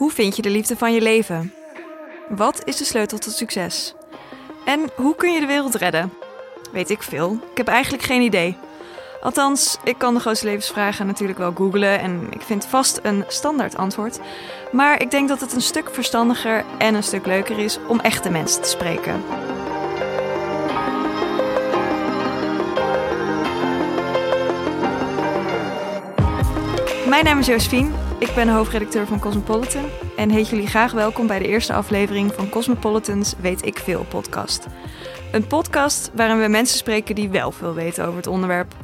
Hoe vind je de liefde van je leven? Wat is de sleutel tot succes? En hoe kun je de wereld redden? Weet ik veel. Ik heb eigenlijk geen idee. Althans, ik kan de grootste levensvragen natuurlijk wel googlen en ik vind vast een standaard antwoord. Maar ik denk dat het een stuk verstandiger en een stuk leuker is om echte mensen te spreken. Mijn naam is Josephine. Ik ben hoofdredacteur van Cosmopolitan en heet jullie graag welkom bij de eerste aflevering van Cosmopolitan's Weet ik Veel podcast. Een podcast waarin we mensen spreken die wel veel weten over het onderwerp.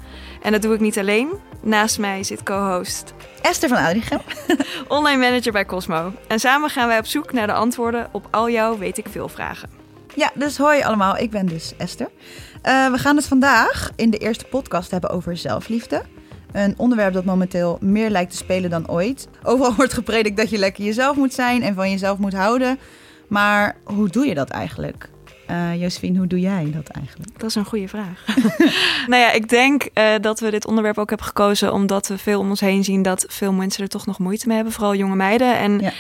En dat doe ik niet alleen. Naast mij zit co-host Esther van Oudichem. online manager bij Cosmo. En samen gaan wij op zoek naar de antwoorden op al jouw Weet ik Veel vragen. Ja, dus hoi allemaal. Ik ben dus Esther. Uh, we gaan het vandaag in de eerste podcast hebben over zelfliefde. Een onderwerp dat momenteel meer lijkt te spelen dan ooit. Overal wordt gepredikt dat je lekker jezelf moet zijn en van jezelf moet houden. Maar hoe doe je dat eigenlijk? Uh, Josephine, hoe doe jij dat eigenlijk? Dat is een goede vraag. nou ja, ik denk uh, dat we dit onderwerp ook hebben gekozen omdat we veel om ons heen zien dat veel mensen er toch nog moeite mee hebben, vooral jonge meiden. En ja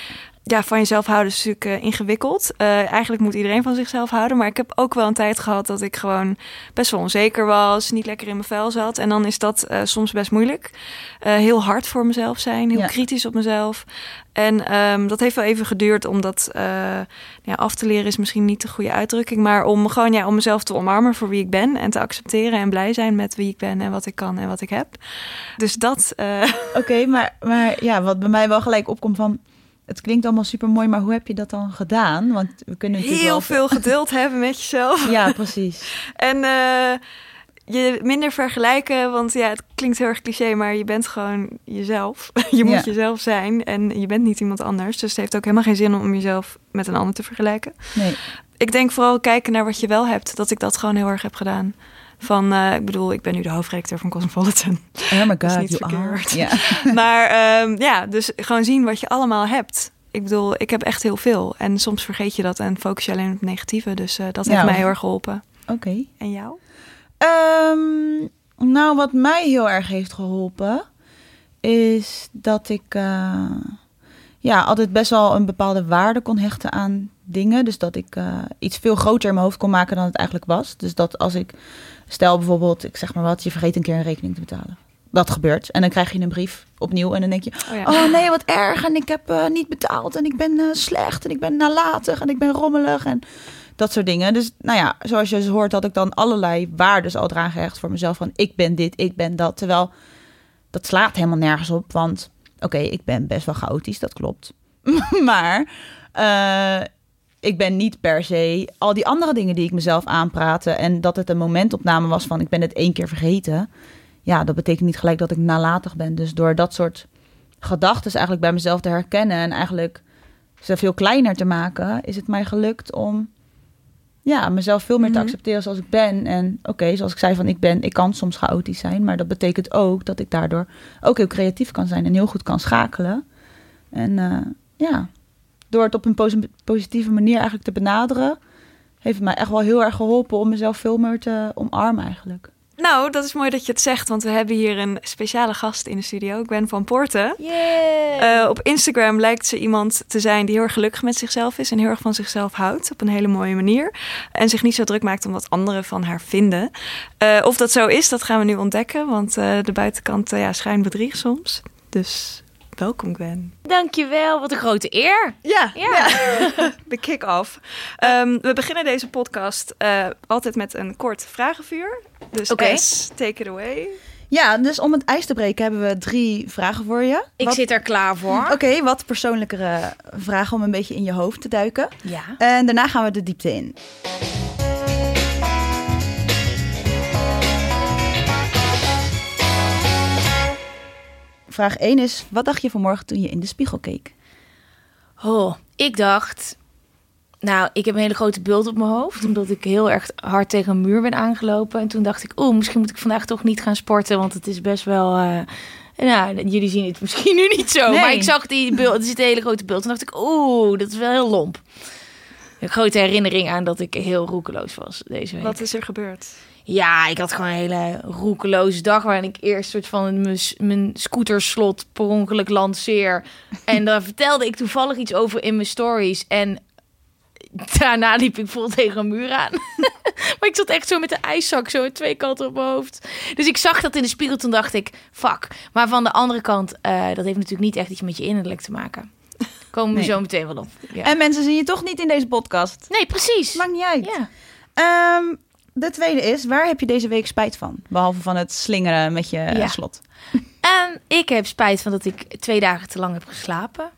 ja, van jezelf houden is natuurlijk uh, ingewikkeld. Uh, eigenlijk moet iedereen van zichzelf houden. Maar ik heb ook wel een tijd gehad dat ik gewoon best wel onzeker was. Niet lekker in mijn vel zat. En dan is dat uh, soms best moeilijk. heel hard voor mezelf zijn. Heel ja. kritisch op mezelf. En um, dat heeft wel even geduurd om dat ja, af te leren. Is misschien niet de goede uitdrukking. Maar om gewoon ja, om mezelf te omarmen voor wie ik ben. En te accepteren en blij zijn met wie ik ben. En wat ik kan en wat ik heb. Dus dat... Oké, okay, maar, maar ja, wat bij mij wel gelijk opkomt van het klinkt allemaal super mooi, maar hoe heb je dat dan gedaan? Want we kunnen heel wel... veel geduld hebben met jezelf. Ja, precies. en uh, je minder vergelijken, want ja, het klinkt heel erg cliché, maar je bent gewoon jezelf. je moet ja. jezelf zijn en je bent niet iemand anders. Dus het heeft ook helemaal geen zin om jezelf met een ander te vergelijken. Nee. Ik denk vooral kijken naar wat je wel hebt, dat ik dat gewoon heel erg heb gedaan. Van, uh, ik bedoel, ik ben nu de hoofdredacteur van Cosmopolitan. Oh my god, dat is niet verkeerd. Yeah. maar um, ja, dus gewoon zien wat je allemaal hebt. Ik bedoel, ik heb echt heel veel. En soms vergeet je dat en focus je alleen op het negatieve. Dus uh, dat heeft ja, mij heel erg geholpen. Oké. Okay. En jou? Um, nou, wat mij heel erg heeft geholpen... is dat ik... Uh, ja, altijd best wel een bepaalde waarde kon hechten aan dingen. Dus dat ik uh, iets veel groter in mijn hoofd kon maken dan het eigenlijk was. Dus dat als ik Stel bijvoorbeeld, ik zeg maar wat, je vergeet een keer een rekening te betalen. Dat gebeurt. En dan krijg je een brief opnieuw. En dan denk je: Oh, ja. oh nee, wat erg. En ik heb uh, niet betaald. En ik ben uh, slecht. En ik ben nalatig. En ik ben rommelig. En dat soort dingen. Dus nou ja, zoals je hoort, had ik dan allerlei waarden al eraan gehecht voor mezelf. Van ik ben dit, ik ben dat. Terwijl dat slaat helemaal nergens op. Want oké, okay, ik ben best wel chaotisch, dat klopt. maar uh, ik ben niet per se al die andere dingen die ik mezelf aanpraatte. En dat het een momentopname was van ik ben het één keer vergeten. Ja, dat betekent niet gelijk dat ik nalatig ben. Dus door dat soort gedachten eigenlijk bij mezelf te herkennen en eigenlijk ze veel kleiner te maken, is het mij gelukt om ja, mezelf veel meer te Mhm. accepteren zoals ik ben. En oké, zoals ik zei van ik ben, ik kan soms chaotisch zijn, maar dat betekent ook dat ik daardoor ook heel creatief kan zijn en heel goed kan schakelen. En uh, ja, door het op een posi positieve manier eigenlijk te benaderen, heeft het mij echt wel heel erg geholpen om mezelf veel meer te omarmen eigenlijk. Nou, dat is mooi dat je het zegt, want we hebben hier een speciale gast in de studio. Ben van Poorten. Yeah. Uh, op Instagram lijkt ze iemand te zijn die heel erg gelukkig met zichzelf is en heel erg van zichzelf houdt op een hele mooie manier. En zich niet zo druk maakt om wat anderen van haar vinden. Uh, of dat zo is, dat gaan we nu ontdekken, want uh, de buitenkant ja, schijnt bedriegt soms. Dus welkom Gwen. Dankjewel, wat een grote eer. Ja, ja. ja. de kick-off. Um, we beginnen deze podcast uh, altijd met een kort vragenvuur. Dus okay. S, take it away. Ja, dus om het ijs te breken hebben we drie vragen voor je. Ik wat... zit er klaar voor. Oké, okay, wat persoonlijkere vragen om een beetje in je hoofd te duiken. Ja. En daarna gaan we de diepte in. Vraag 1 is, wat dacht je vanmorgen toen je in de spiegel keek? Oh, ik dacht... Nou, ik heb een hele grote bult op mijn hoofd, omdat ik heel erg hard tegen een muur ben aangelopen. En toen dacht ik, oeh, misschien moet ik vandaag toch niet gaan sporten, want het is best wel... Uh, nou, jullie zien het misschien nu niet zo, nee. maar ik zag die bult, er zit een hele grote bult. Toen dacht ik, oeh, dat is wel heel lomp. Een grote herinnering aan dat ik heel roekeloos was deze week. Wat is er gebeurd? Ja, ik had gewoon een hele roekeloze dag waarin ik eerst soort van mijn, mijn scooterslot per ongeluk lanceer. En daar vertelde ik toevallig iets over in mijn stories. En daarna liep ik vol tegen een muur aan. maar ik zat echt zo met de ijszak zo twee kanten op mijn hoofd. Dus ik zag dat in de spiegel, toen dacht ik, fuck. Maar van de andere kant, uh, dat heeft natuurlijk niet echt iets met je innerlijk te maken. Komen we Nee. zo meteen wel op. Ja. En mensen zien je toch niet in deze podcast. Nee, precies. Maakt niet uit. Ja. Ehm, de tweede is, waar heb je deze week spijt van? Behalve van het slingeren met je eh, Ja. slot. En ik heb spijt van dat ik twee dagen te lang heb geslapen.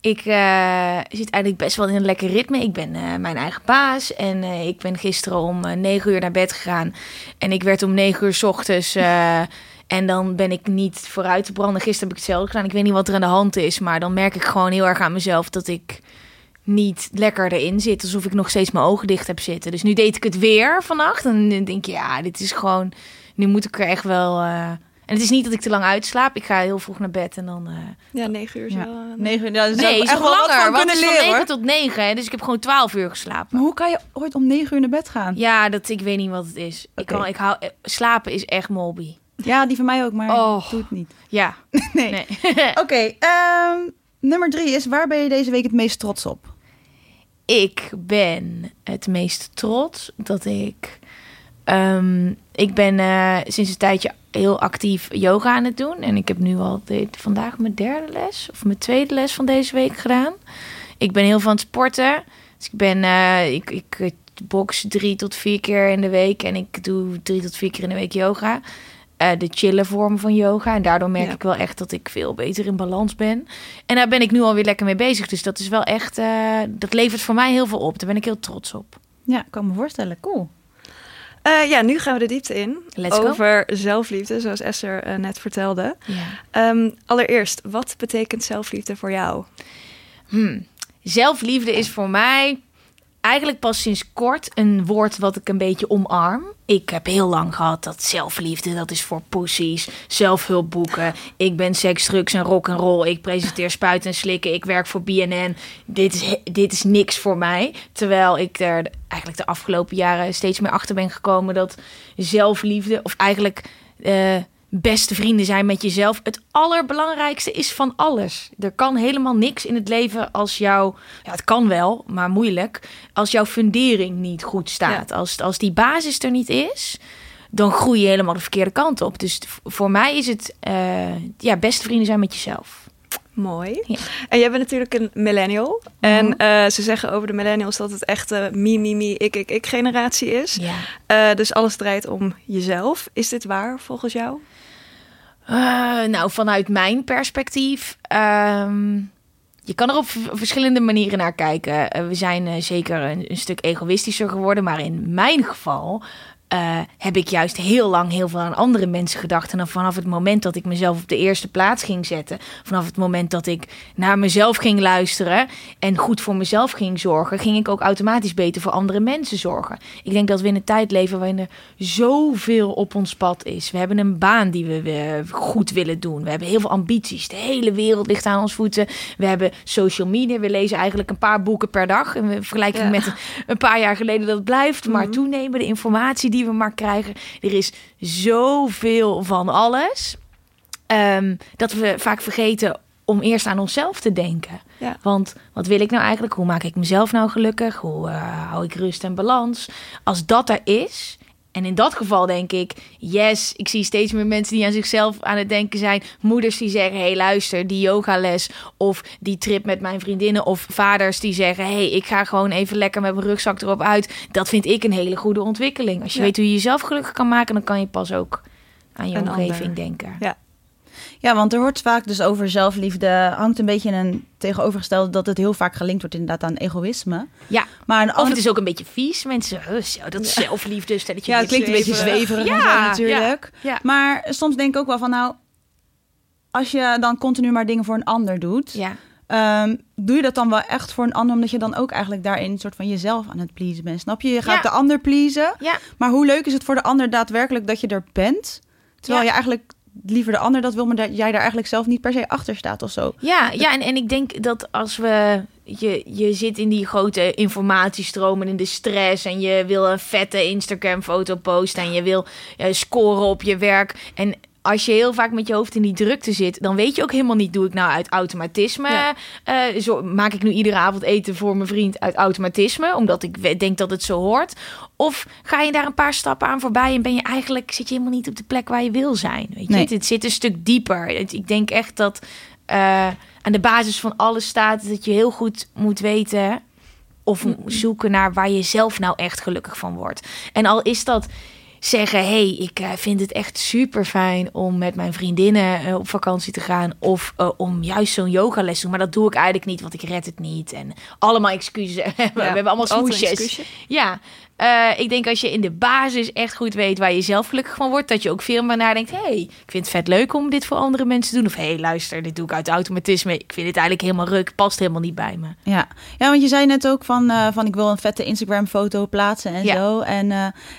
Ik eh, zit eigenlijk best wel in een lekker ritme. Ik ben eh, mijn eigen baas. En ik ben gisteren om negen uur naar bed gegaan. En ik werd om negen uur 's ochtends. en dan ben ik niet vooruit te branden. Gisteren heb ik hetzelfde gedaan. Ik weet niet wat er aan de hand is. Maar dan merk ik gewoon heel erg aan mezelf dat ik niet lekker erin zit. Alsof ik nog steeds mijn ogen dicht heb zitten. Dus nu deed ik het weer vannacht. En dan denk ik, ja, dit is gewoon... Nu moet ik er echt wel... eh, En het is niet dat ik te lang uitslaap. Ik ga heel vroeg naar bed en dan... eh, Ja, negen uur is Ja. wel... eh, Negen uur, Nee, is echt nog wel langer. van Want het kunnen is van leren 9 hoor. tot 9. Hè? Dus ik heb gewoon 12 uur geslapen. Maar hoe kan je ooit om negen uur naar bed gaan? Ja, dat, ik weet niet wat het is. Ik kan, ik hou, slapen is echt molby. Ja, die van mij ook, maar Oh. ik doe het niet. Ja. Nee. Nee. Oké, ehm, nummer drie is, waar ben je deze week het meest trots op? ik ben het meest trots dat ik... ehm, ik ben eh, sinds een tijdje heel actief yoga aan het doen. En ik heb nu al vandaag mijn derde les of mijn tweede les van deze week gedaan. Ik ben heel van het sporten. Dus ik ben, eh, ik, ik eh, box drie tot vier keer in de week. En ik doe drie tot vier keer in de week yoga. Eh, de chille vorm van yoga. En daardoor merk Ja. ik wel echt dat ik veel beter in balans ben. En daar ben ik nu alweer lekker mee bezig. Dus dat is wel echt, eh, dat levert voor mij heel veel op. Daar ben ik heel trots op. Ja, kan me voorstellen. Cool. Eh, ja, nu gaan we de diepte in. Let's go. over zelfliefde, zoals Esther net vertelde. Ja. Ehm, allereerst, wat betekent zelfliefde voor jou? Hmm. Zelfliefde is voor mij eigenlijk pas sinds kort een woord wat ik een beetje omarm. Ik heb heel lang gehad dat zelfliefde, dat is voor pussies, zelfhulpboeken. Ik ben seks, drugs en rock en roll. Ik presenteer spuiten en slikken. Ik werk voor BNN. Dit is, dit is niks voor mij. Terwijl ik er eigenlijk de afgelopen jaren steeds meer achter ben gekomen dat zelfliefde, of eigenlijk eh, beste vrienden zijn met jezelf, het allerbelangrijkste is van alles. Er kan helemaal niks in het leven als jouw, ja, het kan wel, maar moeilijk, als jouw fundering niet goed staat. Als, als die basis er niet is, dan groei je helemaal de verkeerde kant op. Dus voor mij is het, eh, ja, beste vrienden zijn met jezelf. Mooi. Ja. En jij bent natuurlijk een millennial. En eh, ze zeggen over de millennials dat het echt de me, me, me, ik, ik, ik generatie is. Ja. Eh, dus alles draait om jezelf. Is dit waar volgens jou? Eh, nou, vanuit mijn perspectief. ehm, je kan er op verschillende manieren naar kijken. We zijn zeker een, een stuk egoïstischer geworden. Maar in mijn geval eh, heb ik juist heel lang heel veel aan andere mensen gedacht. En dan vanaf het moment dat ik mezelf op de eerste plaats ging zetten. Vanaf het moment dat ik naar mezelf ging luisteren. En goed voor mezelf ging zorgen. Ging ik ook automatisch beter voor andere mensen zorgen. Ik denk dat we in een tijd leven waarin er zoveel op ons pad is. We hebben een baan die we goed willen doen. We hebben heel veel ambities. De hele wereld ligt aan ons voeten. We hebben social media. We lezen eigenlijk een paar boeken per dag. In vergelijking Ja. met een paar jaar geleden dat blijft maar Mhm. toenemen. De informatie die we maar krijgen. Er is zoveel van alles. ehm, dat we vaak vergeten om eerst aan onszelf te denken. Ja. Want wat wil ik nou eigenlijk? Hoe maak ik mezelf nou gelukkig? Hoe eh, hou ik rust en balans? Als dat er is, en in dat geval denk ik, yes, ik zie steeds meer mensen die aan zichzelf aan het denken zijn. Moeders die zeggen, hey luister, die yogales of die trip met mijn vriendinnen. Of vaders die zeggen, hey, ik ga gewoon even lekker met mijn rugzak erop uit. Dat vind ik een hele goede ontwikkeling. Als je Ja. weet hoe je jezelf gelukkig kan maken, dan kan je pas ook aan je Een omgeving ander. denken. Ja. Ja, want er wordt vaak dus over zelfliefde, hangt een beetje een tegenovergestelde dat het heel vaak gelinkt wordt inderdaad aan egoïsme. Ja. Maar Of ander, het is ook een beetje vies. Mensen, "Huh, zo, dat is zelfliefde, stelletje ja, het klinkt een beetje zweverig. zweverig en Ja, zo natuurlijk. Ja. Maar soms denk ik ook wel van nou, als je dan continu maar dingen voor een ander doet, ja. Ehm, doe je dat dan wel echt voor een ander, omdat je dan ook eigenlijk daarin een soort van jezelf aan het pleasen bent. Snap je? Je gaat Ja. de ander pleasen, Ja. maar hoe leuk is het voor de ander daadwerkelijk dat je er bent, terwijl Ja. je eigenlijk liever de ander dat wil, maar dat jij daar eigenlijk zelf niet per se achter staat of zo. Ja, ja en, en ik denk dat als we. Je, je zit in die grote informatiestromen, in de stress. En je wil een vette Instagram-foto posten. En je wil uh, scoren op je werk. En als je heel vaak met je hoofd in die drukte zit, dan weet je ook helemaal niet: doe ik nou uit automatisme? Ja. Uh, zo, maak ik nu iedere avond eten voor mijn vriend uit automatisme, omdat ik denk dat het zo hoort? Of ga je daar een paar stappen aan voorbij en ben je eigenlijk zit je helemaal niet op de plek waar je wil zijn? Weet je, nee. het, zit een stuk dieper. Ik denk echt dat uh, aan de basis van alles staat dat je heel goed moet weten of zoeken naar waar je zelf nou echt gelukkig van wordt. En al is dat zeggen: hey, ik uh, vind het echt super fijn om met mijn vriendinnen uh, op vakantie te gaan. Of uh, om juist zo'n yogales te doen. Maar dat doe ik eigenlijk niet, want ik red het niet. En allemaal excuses. Ja, we hebben allemaal smoesjes. Ja, uh, ik denk als je in de basis echt goed weet waar je zelf gelukkig van wordt, dat je ook veel meer nadenkt. hey, ik vind het vet leuk om dit voor andere mensen te doen. Of hey, luister, dit doe ik uit automatisme. Ik vind het eigenlijk helemaal ruk, past helemaal niet bij me. Ja, ja want je zei net ook van, uh, van ik wil een vette Instagram-foto plaatsen en ja. zo. En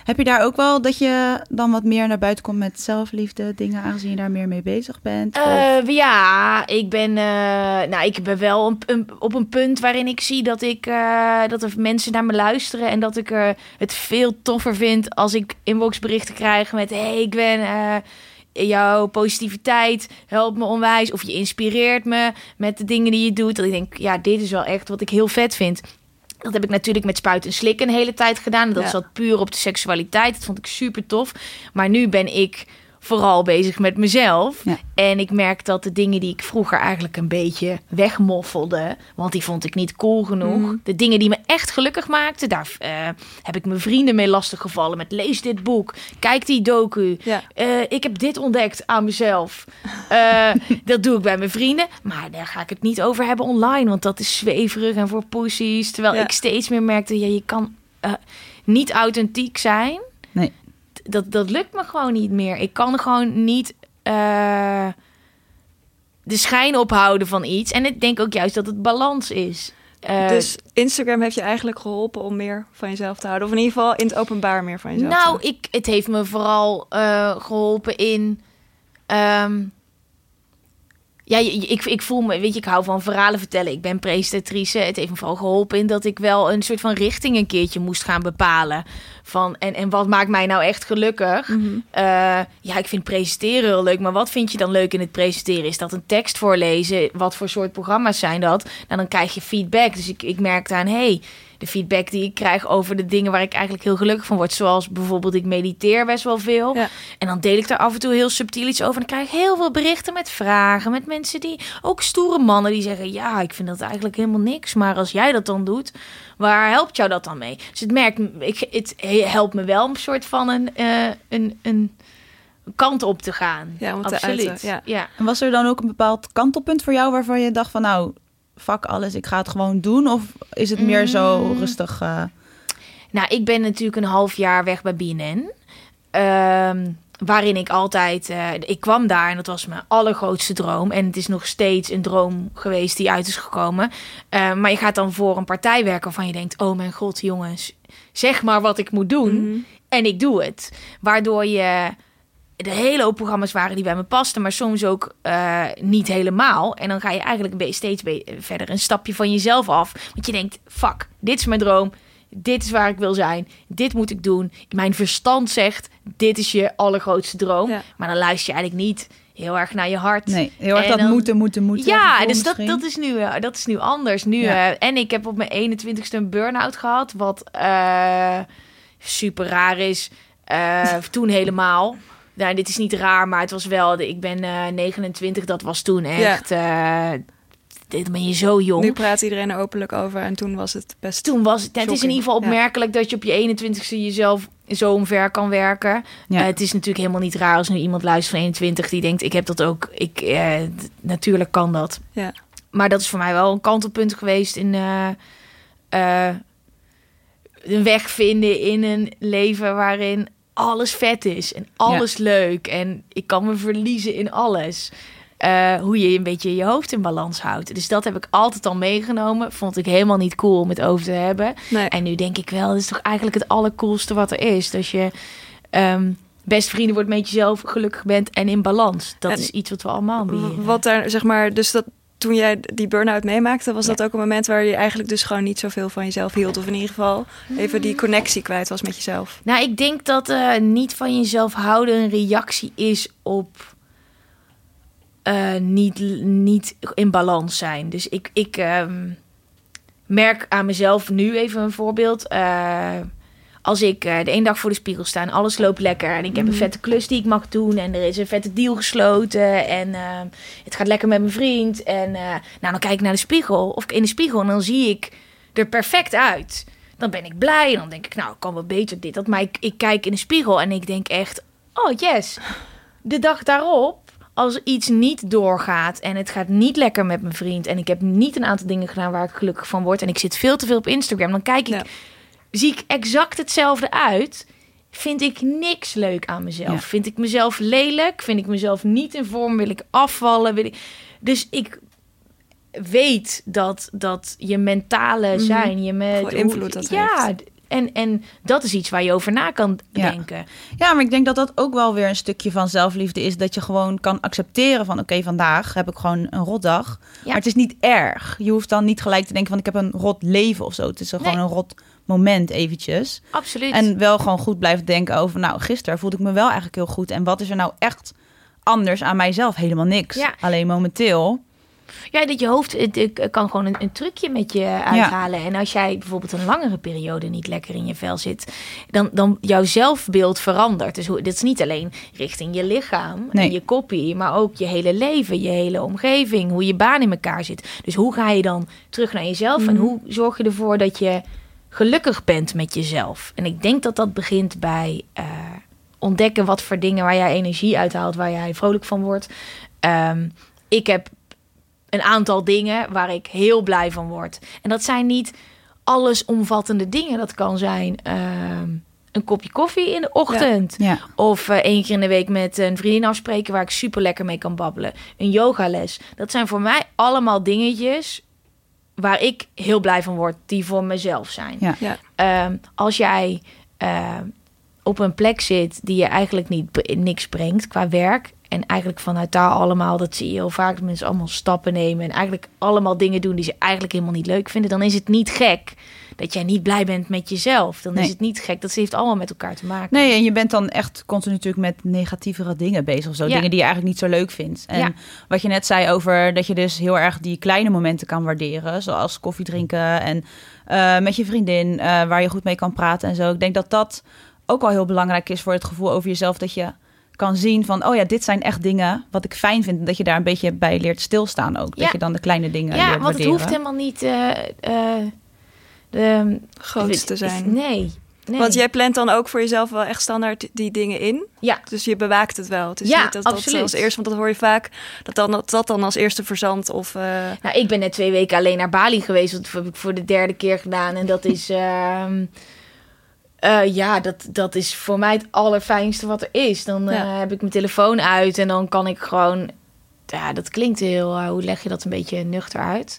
heb je daar ook wel dat je dan wat meer naar buiten komt met zelfliefde dingen, aangezien je daar meer mee bezig bent? ja, ik ben, nou, ik ben wel een, een, op een punt waarin ik zie dat ik dat er mensen naar me luisteren en dat ik er het veel toffer vind als ik inboxberichten krijg met: hey, ik ben. Uh, jouw positiviteit helpt me onwijs. Of je inspireert me met de dingen die je doet. Dat ik denk, ja, dit is wel echt wat ik heel vet vind. Dat heb ik natuurlijk met spuiten en slikken een hele tijd gedaan. En dat ja. zat puur op de seksualiteit. Dat vond ik super tof. Maar nu ben ik vooral bezig met mezelf. Ja. En ik merk dat de dingen die ik vroeger eigenlijk een beetje wegmoffelde, want die vond ik niet cool genoeg. Mm. De dingen die me echt gelukkig maakten, daar uh, heb ik mijn vrienden mee lastig gevallen met lees dit boek, kijk die docu. Ja. Uh, ik heb dit ontdekt aan mezelf. Uh, dat doe ik bij mijn vrienden, maar daar ga ik het niet over hebben online, want dat is zweverig en voor pussies. Terwijl ja. ik steeds meer merkte, ja, je kan niet authentiek zijn. Nee dat, dat lukt me gewoon niet meer. Ik kan gewoon niet uh, de schijn ophouden van iets. En ik denk ook juist dat het balans is. Uh, dus Instagram heeft je eigenlijk geholpen om meer van jezelf te houden? Of in ieder geval in het openbaar meer van jezelf Nou, ik, het heeft me vooral uh, geholpen in... Um, ja, ik, ik voel me, weet je, ik hou van verhalen vertellen. Ik ben presentatrice. Het heeft me vooral geholpen in dat ik wel een soort van richting een keertje moest gaan bepalen. Van, en, en wat maakt mij nou echt gelukkig? Mm -hmm. uh, ja, ik vind presenteren heel leuk. Maar wat vind je dan leuk in het presenteren? Is dat een tekst voorlezen? Wat voor soort programma's zijn dat? Nou, dan krijg je feedback. Dus ik, ik merkte aan, hey, de feedback die ik krijg over de dingen waar ik eigenlijk heel gelukkig van word. Zoals bijvoorbeeld, ik mediteer best wel veel. Ja. En dan deel ik daar af en toe heel subtiel iets over. En dan krijg ik heel veel berichten met vragen. Met mensen die, ook stoere mannen, die zeggen: Ja, ik vind dat eigenlijk helemaal niks. Maar als jij dat dan doet, waar helpt jou dat dan mee? Dus het merkt, ik, het helpt me wel een soort van een, uh, een, een kant op te gaan. Ja, om Absoluut. Uiten, ja. ja. En was er dan ook een bepaald kantelpunt voor jou waarvan je dacht van nou, fuck alles, ik ga het gewoon doen? Of is het meer zo Mm. rustig? Uh... Nou, ik ben natuurlijk een half jaar weg bij BNN. Um, waarin ik altijd... Uh, ik kwam daar en dat was mijn allergrootste droom. En het is nog steeds een droom geweest die uit is gekomen. Uh, maar je gaat dan voor een partij werken waarvan je denkt... Oh mijn god, jongens, zeg maar wat ik moet doen. Mhm. En ik doe het. Waardoor je de hele hoop programma's waren die bij me pasten, maar soms ook uh, niet helemaal. En dan ga je eigenlijk steeds verder een stapje van jezelf af. Want je denkt, fuck, dit is mijn droom. Dit is waar ik wil zijn. Dit moet ik doen. Mijn verstand zegt, dit is je allergrootste droom. Ja. Maar dan luister je eigenlijk niet heel erg naar je hart. Nee, heel erg en dat dan, moeten, moeten, moeten. Ja, dus dat, dat, is nu, uh, dat is nu anders. Nu, ja. uh, en ik heb op mijn 21ste een burn-out gehad, wat super raar is. toen helemaal. Nou, dit is niet raar, maar het was wel. Ik ben uh, 29, dat was toen echt. Ja. Uh, dit ben je zo jong. Nu praat iedereen er openlijk over en toen was het best. Toen was het. Het is in ieder geval opmerkelijk ja. dat je op je 21ste jezelf zo omver kan werken. Ja. Uh, het is natuurlijk helemaal niet raar als nu iemand luistert van 21 die denkt: ik heb dat ook. Ik, natuurlijk kan dat. Ja. Maar dat is voor mij wel een kantelpunt geweest in. Een weg vinden in een leven waarin alles vet is en alles ja. leuk. En ik kan me verliezen in alles. Uh, hoe je een beetje je hoofd in balans houdt. Dus dat heb ik altijd al meegenomen. Vond ik helemaal niet cool om het over te hebben. Nee. En nu denk ik wel, dat is toch eigenlijk het allercoolste wat er is. Dat je um, best vrienden wordt met jezelf, gelukkig bent en in balans. Dat En- is iets wat we allemaal beheren. Wat daar, zeg maar, dus dat toen jij die burn-out meemaakte, was dat ook een moment waar je eigenlijk dus gewoon niet zoveel van jezelf hield. Of in ieder geval even die connectie kwijt was met jezelf. Nou, ik denk dat eh, niet van jezelf houden een reactie is op eh, niet, niet in balans zijn. Dus ik, ik ehm, merk aan mezelf nu even een voorbeeld. Eh, als ik eh, de ene dag voor de spiegel sta en alles loopt lekker en ik heb een vette klus die ik mag doen en er is een vette deal gesloten en ehm, het gaat lekker met mijn vriend en eh, nou dan kijk ik naar de spiegel of in de spiegel en dan zie ik er perfect uit. Dan ben ik blij en dan denk ik nou ik kan wel beter dit dat, maar ik, ik kijk in de spiegel en ik denk echt oh yes. De dag daarop als iets niet doorgaat en het gaat niet lekker met mijn vriend en ik heb niet een aantal dingen gedaan waar ik gelukkig van word en ik zit veel te veel op Instagram, dan kijk ik Ja. Zie ik exact hetzelfde uit. Vind ik niks leuk aan mezelf. Ja. Vind ik mezelf lelijk? Vind ik mezelf niet in vorm? Wil ik afvallen? Wil ik... Dus ik weet dat, dat je mentale zijn, je met invloed dat ja, heeft. en, en dat is iets waar je over na kan Ja. denken. Ja, maar ik denk dat dat ook wel weer een stukje van zelfliefde is. Dat je gewoon kan accepteren van... oké, vandaag heb ik gewoon een rotdag. Maar het is niet erg. Je hoeft dan niet gelijk te denken van... ik heb een rot leven of zo. Het is gewoon Nee. een rot moment eventjes. Absoluut. En wel gewoon goed blijven denken over... nou, gisteren voelde ik me wel eigenlijk heel goed. En wat is er nou echt anders aan mijzelf? Helemaal niks. Ja. Alleen momenteel... Ja, dat je hoofd het, kan gewoon een, een trucje met je uithalen. En als jij bijvoorbeeld een langere periode niet lekker in je vel zit, dan, dan jouw zelfbeeld verandert. Dus hoe, dit is niet alleen richting je lichaam Nee. en je koppie, maar ook je hele leven, je hele omgeving, hoe je baan in elkaar zit. Dus hoe ga je dan terug naar jezelf en hoe zorg je ervoor dat je gelukkig bent met jezelf? En ik denk dat dat begint bij eh, ontdekken wat voor dingen waar jij energie uithaalt, waar jij vrolijk van wordt. Ehm, ik heb een aantal dingen waar ik heel blij van word. En dat zijn niet allesomvattende dingen. Dat kan zijn ehm, een kopje koffie in de ochtend. Ja. Of eh, één keer in de week met een vriendin afspreken waar ik super lekker mee kan babbelen. Een yogales. Dat zijn voor mij allemaal dingetjes waar ik heel blij van word, die voor mezelf zijn. Ja. Ja. Ehm, als jij ehm, op een plek zit die je eigenlijk niet niks brengt qua werk. En eigenlijk vanuit daar allemaal, dat zie je heel vaak, dat mensen allemaal stappen nemen. En eigenlijk allemaal dingen doen die ze eigenlijk helemaal niet leuk vinden. Dan is het niet gek dat jij niet blij bent met jezelf. Dan Nee. is het niet gek. Dat heeft allemaal met elkaar te maken. Nee, en je bent dan echt continu natuurlijk met negatievere dingen bezig of zo. Ja. Dingen die je eigenlijk niet zo leuk vindt. En Ja. wat je net zei over dat je dus heel erg die kleine momenten kan waarderen. Zoals koffie drinken en eh, met je vriendin eh, waar je goed mee kan praten en zo. Ik denk dat dat ook wel heel belangrijk is voor het gevoel over jezelf. Dat je kan zien van, oh ja, dit zijn echt dingen wat ik fijn vind. En dat je daar een beetje bij leert stilstaan ook. Ja. Dat je dan de kleine dingen ja, leert want het hoeft helemaal niet eh, de Grootste te zijn. Nee. nee. Want jij plant dan ook voor jezelf wel echt standaard die dingen in. Ja, Dus je bewaakt het wel. Het is Ja, niet dat dat absoluut. als eerste, want dat hoor je vaak, dat dan, dat, dat dan als eerste verzandt. Of, eh, Nou, ik ben net twee weken alleen naar Bali geweest. Dat heb ik voor de derde keer gedaan. En dat is... ehm, eh, ja, dat, dat is voor mij het allerfijnste wat er is. Dan eh, Ja. heb ik mijn telefoon uit en dan kan ik gewoon... Ja, dat klinkt heel... eh, hoe leg je dat een beetje nuchter uit?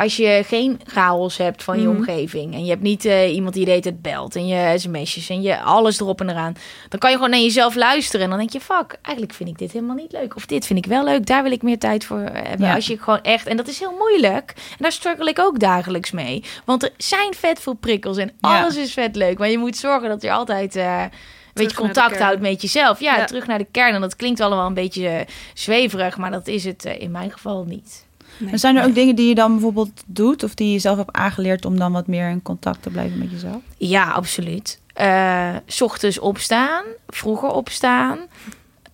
Als je geen chaos hebt van je Mhm. omgeving... en je hebt niet eh, iemand die de hele tijd belt... en je sms'jes en je alles erop en eraan... dan kan je gewoon naar jezelf luisteren... en dan denk je, fuck, eigenlijk vind ik dit helemaal niet leuk. Of dit vind ik wel leuk, daar wil ik meer tijd voor hebben. Ja. Als je gewoon echt... En dat is heel moeilijk. En daar struggle ik ook dagelijks mee. Want er zijn vet veel prikkels en Ja. alles is vet leuk. Maar je moet zorgen dat je altijd... eh, een beetje contact houdt met jezelf. Ja, Ja. terug naar de kern. En dat klinkt allemaal een beetje eh, zweverig, maar dat is het eh, in mijn geval niet. Nee. En zijn er ook dingen die je dan bijvoorbeeld doet... of die je zelf hebt aangeleerd om dan wat meer in contact te blijven met jezelf? Ja, absoluut. 's ochtends opstaan, vroeger opstaan,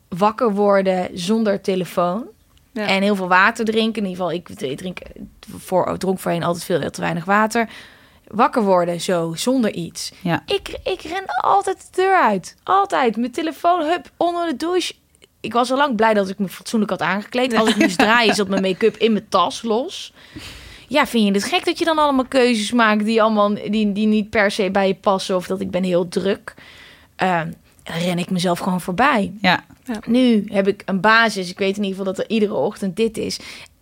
wakker worden zonder telefoon. Ja. En heel veel water drinken. In ieder geval, ik ik drink voor, dronk voorheen altijd veel heel te weinig water. Wakker worden zo, zonder iets. Ja. Ik, ik ren altijd de deur uit. Altijd. Mijn telefoon, hup, onder de douche. Ik was al lang blij dat ik me fatsoenlijk had aangekleed. Als ik moest draaien, zat mijn make-up in mijn tas los. Ja, vind je het gek dat je dan allemaal keuzes maakt die, allemaal, die, die niet per se bij je passen? Of dat ik ben heel druk. Ehm, dan ren ik mezelf gewoon voorbij. Ja, Nu heb ik een basis. Ik weet in ieder geval dat er iedere ochtend dit is.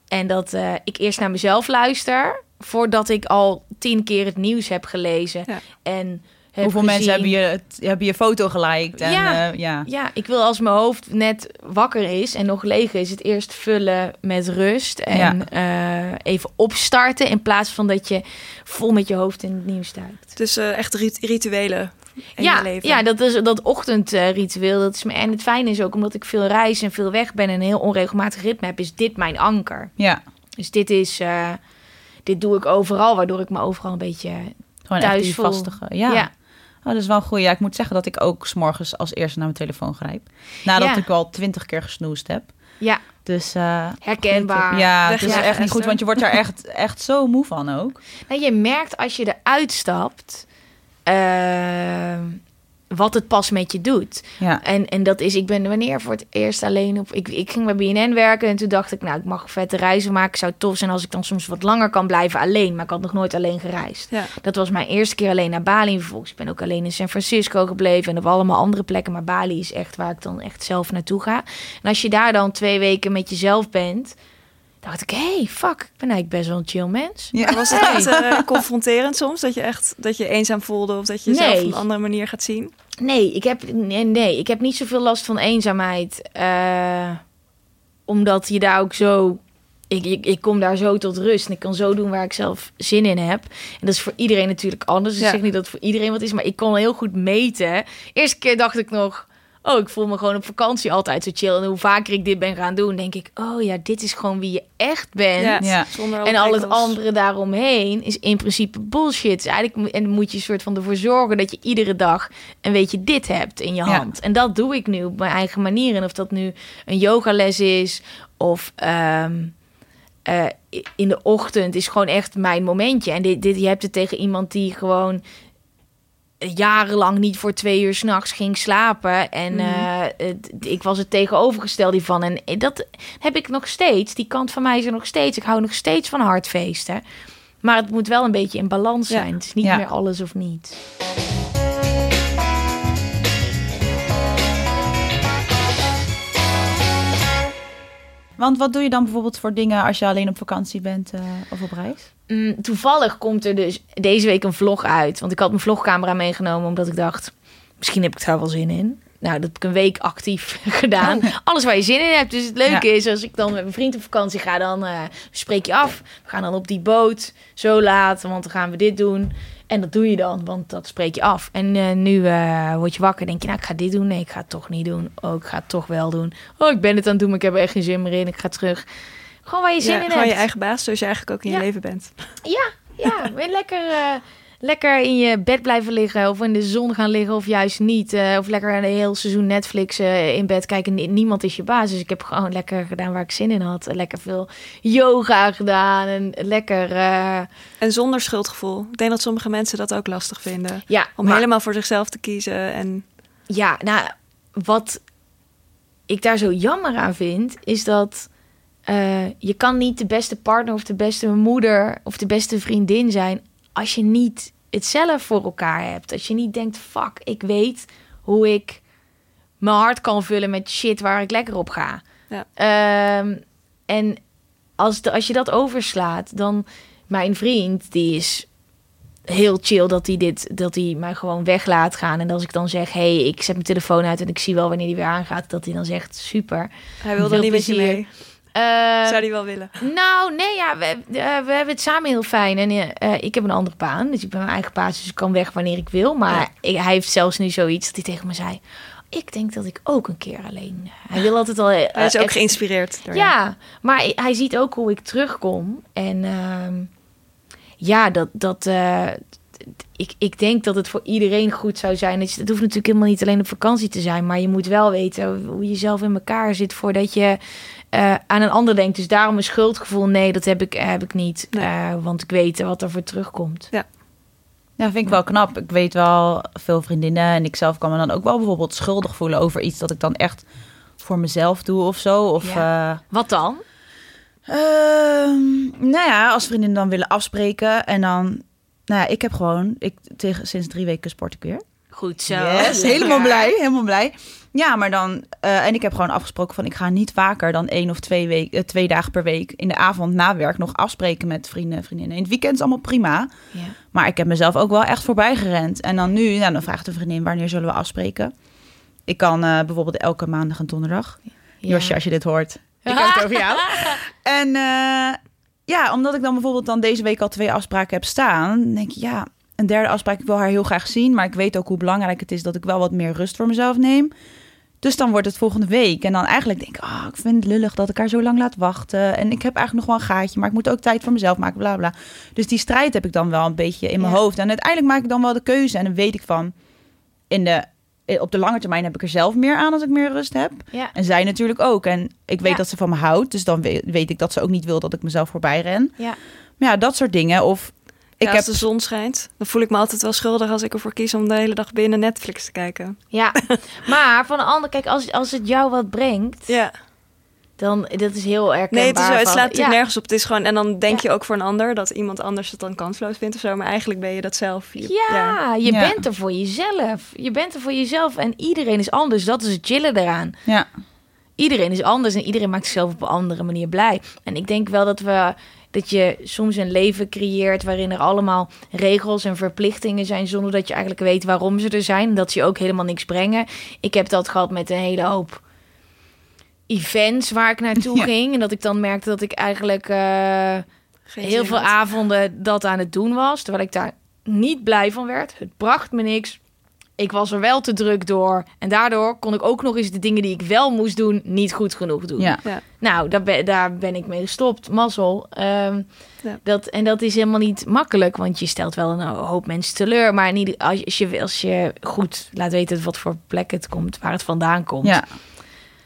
En dat eh, ik eerst naar mezelf luister. Voordat ik al tien keer het nieuws heb gelezen. Ja. En Hoeveel gezien. mensen hebben je, het- hebben je foto geliked? En, Ja. eh, ja. Ja, ik wil als mijn hoofd net wakker is en nog leeg is, het eerst vullen met rust en eh, even opstarten in plaats van dat je vol met je hoofd in het nieuws duikt. Dus eh, echt rit- rituelen in ja, je leven. ja, dat is dat ochtendritueel. Dat is me, en het fijne is ook omdat ik veel reis en veel weg ben en een heel onregelmatig ritme heb, is dit mijn anker. ja. Dus dit is, eh, dit doe ik overal, waardoor ik me overal een beetje Gewoon Thuis echt die voel. vastige. Ja. ja. Oh, dat is wel goed. Ja, ik moet zeggen dat ik ook s'morgens als eerste naar mijn telefoon grijp. Nadat Ja. ik al twintig keer gesnoest heb. ja, Dus eh, herkenbaar. goed. ja, het is echt niet goed, want je wordt daar echt, echt zo moe van ook. Nou, je merkt als je eruit stapt, eh, wat het pas met je doet. Ja, En, en dat is, ik ben wanneer voor het eerst alleen op. Ik, ik ging bij BNN werken en toen dacht ik, nou, ik mag vette reizen maken. Zou tof zijn als ik dan soms wat langer kan blijven alleen. Maar ik had nog nooit alleen gereisd. Ja. Dat was mijn eerste keer alleen naar Bali. En vervolgens ik ben ook alleen in San Francisco gebleven en op allemaal andere plekken. Maar Bali is echt waar ik dan echt zelf naartoe ga. En als je daar dan twee weken met jezelf bent, dacht ik, hey, fuck, ik ben eigenlijk best wel een chill mens. ja. Maar was het Hey. niet eh, confronterend soms? Dat je echt dat je eenzaam voelde of dat je jezelf Nee. op een andere manier gaat zien? Nee, ik heb, nee, nee, ik heb niet zoveel last van eenzaamheid. eh, omdat je daar ook zo... Ik, ik, ik kom daar zo tot rust en ik kan zo doen waar ik zelf zin in heb. En dat is voor iedereen natuurlijk anders. Dus Ja. ik zeg niet dat het voor iedereen wat is, maar ik kon heel goed meten. Eerste keer dacht ik nog... Oh, ik voel me gewoon op vakantie altijd zo chill. En hoe vaker ik dit ben gaan doen, denk ik... Oh ja, dit is gewoon wie je echt bent. Ja, Ja. zonder En al het andere daaromheen is in principe bullshit. Dus eigenlijk en dan moet je soort van ervoor zorgen dat je iedere dag een beetje dit hebt in je Ja. hand. En dat doe ik nu op mijn eigen manier. En of dat nu een yogales is of ehm, eh, in de ochtend is gewoon echt mijn momentje. En dit, dit, je hebt het tegen iemand die gewoon jarenlang niet voor twee uur s'nachts ging slapen. En Mhm. eh, het- ik was het tegenovergestelde van. En dat heb ik nog steeds. Die kant van mij is er nog steeds. Ik hou nog steeds van hardfeesten. Maar het moet wel een beetje in balans Ja. zijn. Het is niet Ja. meer alles of niet. Want wat doe je dan bijvoorbeeld voor dingen als je alleen op vakantie bent eh, of op reis? Mm, toevallig komt er dus deze week een vlog uit. Want ik had mijn vlogcamera meegenomen omdat ik dacht... misschien heb ik daar wel zin in. Nou, dat heb ik een week actief gedaan. Alles waar je zin in hebt. Dus het leuke Ja. is, als ik dan met mijn vriend op vakantie ga... dan eh, spreek je af. We gaan dan op die boot zo laat, want dan gaan we dit doen. En dat doe je dan, want dat spreek je af. En eh, nu eh, word je wakker denk je... nou, ik ga dit doen. Nee, ik ga het toch niet doen. Oh, ik ga het toch wel doen. Oh, ik ben het aan het doen, maar ik heb er echt geen zin meer in. Ik ga terug. Gewoon waar je zin Ja, in gewoon hebt. je eigen baas, zoals je eigenlijk ook in Ja. je leven bent. Ja, ja. weer lekker, eh, lekker in je bed blijven liggen. Of in de zon gaan liggen of juist niet. eh, of lekker een heel seizoen Netflix eh, in bed kijken. Nie- Niemand is je baas. Dus ik heb gewoon lekker gedaan waar ik zin in had. Lekker veel yoga gedaan. En lekker... En zonder schuldgevoel. Ik denk dat sommige mensen dat ook lastig vinden. ja, Om maar- helemaal voor zichzelf te kiezen. En Ja, nou, wat ik daar zo jammer aan vind, is dat eh, je kan niet de beste partner of de beste moeder of de beste vriendin zijn als je niet het zelf voor elkaar hebt. Als je niet denkt, fuck, ik weet hoe ik mijn hart kan vullen met shit waar ik lekker op ga. Ja. Ehm, en als, de, als je dat overslaat, dan mijn vriend, die is heel chill dat hij dit dat hij mij gewoon weg laat gaan en als ik dan zeg hey ik zet mijn telefoon uit en ik zie wel wanneer die weer aangaat dat hij dan zegt super hij wil dan niet met je plezier. mee. Eh, Zou die wel willen? nou nee ja we, eh, we hebben het samen heel fijn en eh, ik heb een andere baan dus ik ben mijn eigen baas dus ik kan weg wanneer ik wil maar Ja. ik, hij heeft zelfs nu zoiets dat hij tegen me zei ik denk dat ik ook een keer alleen hij wil altijd al Hij is ook echt- geïnspireerd door ja, maar hij- ziet ook hoe ik terugkom. En ehm, ja, dat, dat, ik, ik denk dat het voor iedereen goed zou zijn. Het, het hoeft natuurlijk helemaal niet alleen op vakantie te zijn. Maar je moet wel weten hoe je zelf in elkaar zit voordat je eh, aan een ander denkt. Dus daarom een schuldgevoel. Nee, dat heb ik, heb ik niet. Nee. Eh, want ik weet wat er voor terugkomt. Ja, vind ik wel knap. Ik weet wel veel vriendinnen en ik zelf kan me dan ook wel bijvoorbeeld schuldig voelen over iets dat ik dan echt voor mezelf doe of zo. Of eh, Wat dan? Ehm, nou ja, als vriendinnen dan willen afspreken en dan... Nou ja, ik heb gewoon... Ik, tegen, sinds drie weken sport ik weer. Goed zo. Yes, helemaal blij, helemaal blij. Ja, maar dan... eh, en ik heb gewoon afgesproken van... ik ga niet vaker dan één of twee, week, eh, twee dagen per week... in de avond na werk nog afspreken met vrienden en vriendinnen. In het weekend is allemaal prima. Ja. Maar ik heb mezelf ook wel echt voorbij gerend. En dan nu, nou, dan vraagt een vriendin... wanneer zullen we afspreken? Ik kan eh, bijvoorbeeld elke maandag en donderdag. Josje, als je dit hoort. Ik heb het over jou. En ja, omdat ik dan bijvoorbeeld dan deze week al twee afspraken heb staan... dan denk ik, ja, een derde afspraak, ik wil haar heel graag zien... maar ik weet ook hoe belangrijk het is dat ik wel wat meer rust voor mezelf neem... Dus dan wordt het volgende week. En dan eigenlijk denk ik, ah, ik vind het lullig dat ik haar zo lang laat wachten. En ik heb eigenlijk nog wel een gaatje, maar ik moet ook tijd voor mezelf maken, bla bla. Dus die strijd heb ik dan wel een beetje in mijn Ja. hoofd. En uiteindelijk maak ik dan wel de keuze. En dan weet ik van, in de, op de lange termijn heb ik er zelf meer aan als ik meer rust heb. Ja. En zij natuurlijk ook. En ik weet Ja. dat ze van me houdt. Dus dan weet, weet ik dat ze ook niet wil dat ik mezelf voorbij ren. Ja. Maar ja, dat soort dingen. Of ik Ja, heb als de zon schijnt, dan voel ik me altijd wel schuldig als ik ervoor kies om de hele dag binnen Netflix te kijken. Ja, maar van de andere, kijk, als, als het jou wat brengt, Ja. Dan dat is heel herkenbaar. Nee, het, is zo, het slaat natuurlijk ja. nergens op. Het is gewoon, en dan denk Ja. je ook voor een ander dat iemand anders het dan kansloos vindt of zo. Maar eigenlijk ben je dat zelf. Je- Ja, je Ja. bent er voor jezelf. Je bent er voor jezelf en iedereen is anders. Dat is het chillen eraan. Ja, Iedereen is anders en iedereen maakt zichzelf op een andere manier blij. En ik denk wel dat we dat je soms een leven creëert waarin er allemaal regels en verplichtingen zijn zonder dat je eigenlijk weet waarom ze er zijn en dat ze je ook helemaal niks brengen. Ik heb dat gehad met een hele hoop events waar ik naartoe Ja. ging en dat ik dan merkte dat ik eigenlijk eh, heel veel had. avonden dat aan het doen was, terwijl ik daar niet blij van werd. Het bracht me niks. Ik was er wel te druk door. En daardoor kon ik ook nog eens de dingen die ik wel moest doen, niet goed genoeg doen. ja. Ja. Nou, daar ben, daar ben ik mee gestopt. Mazzel. Ehm, Ja. dat, en dat is helemaal niet makkelijk, want je stelt wel een hoop mensen teleur. Maar niet, als, je- als, je, als je goed laat weten wat voor plek het komt, waar het vandaan komt. ja.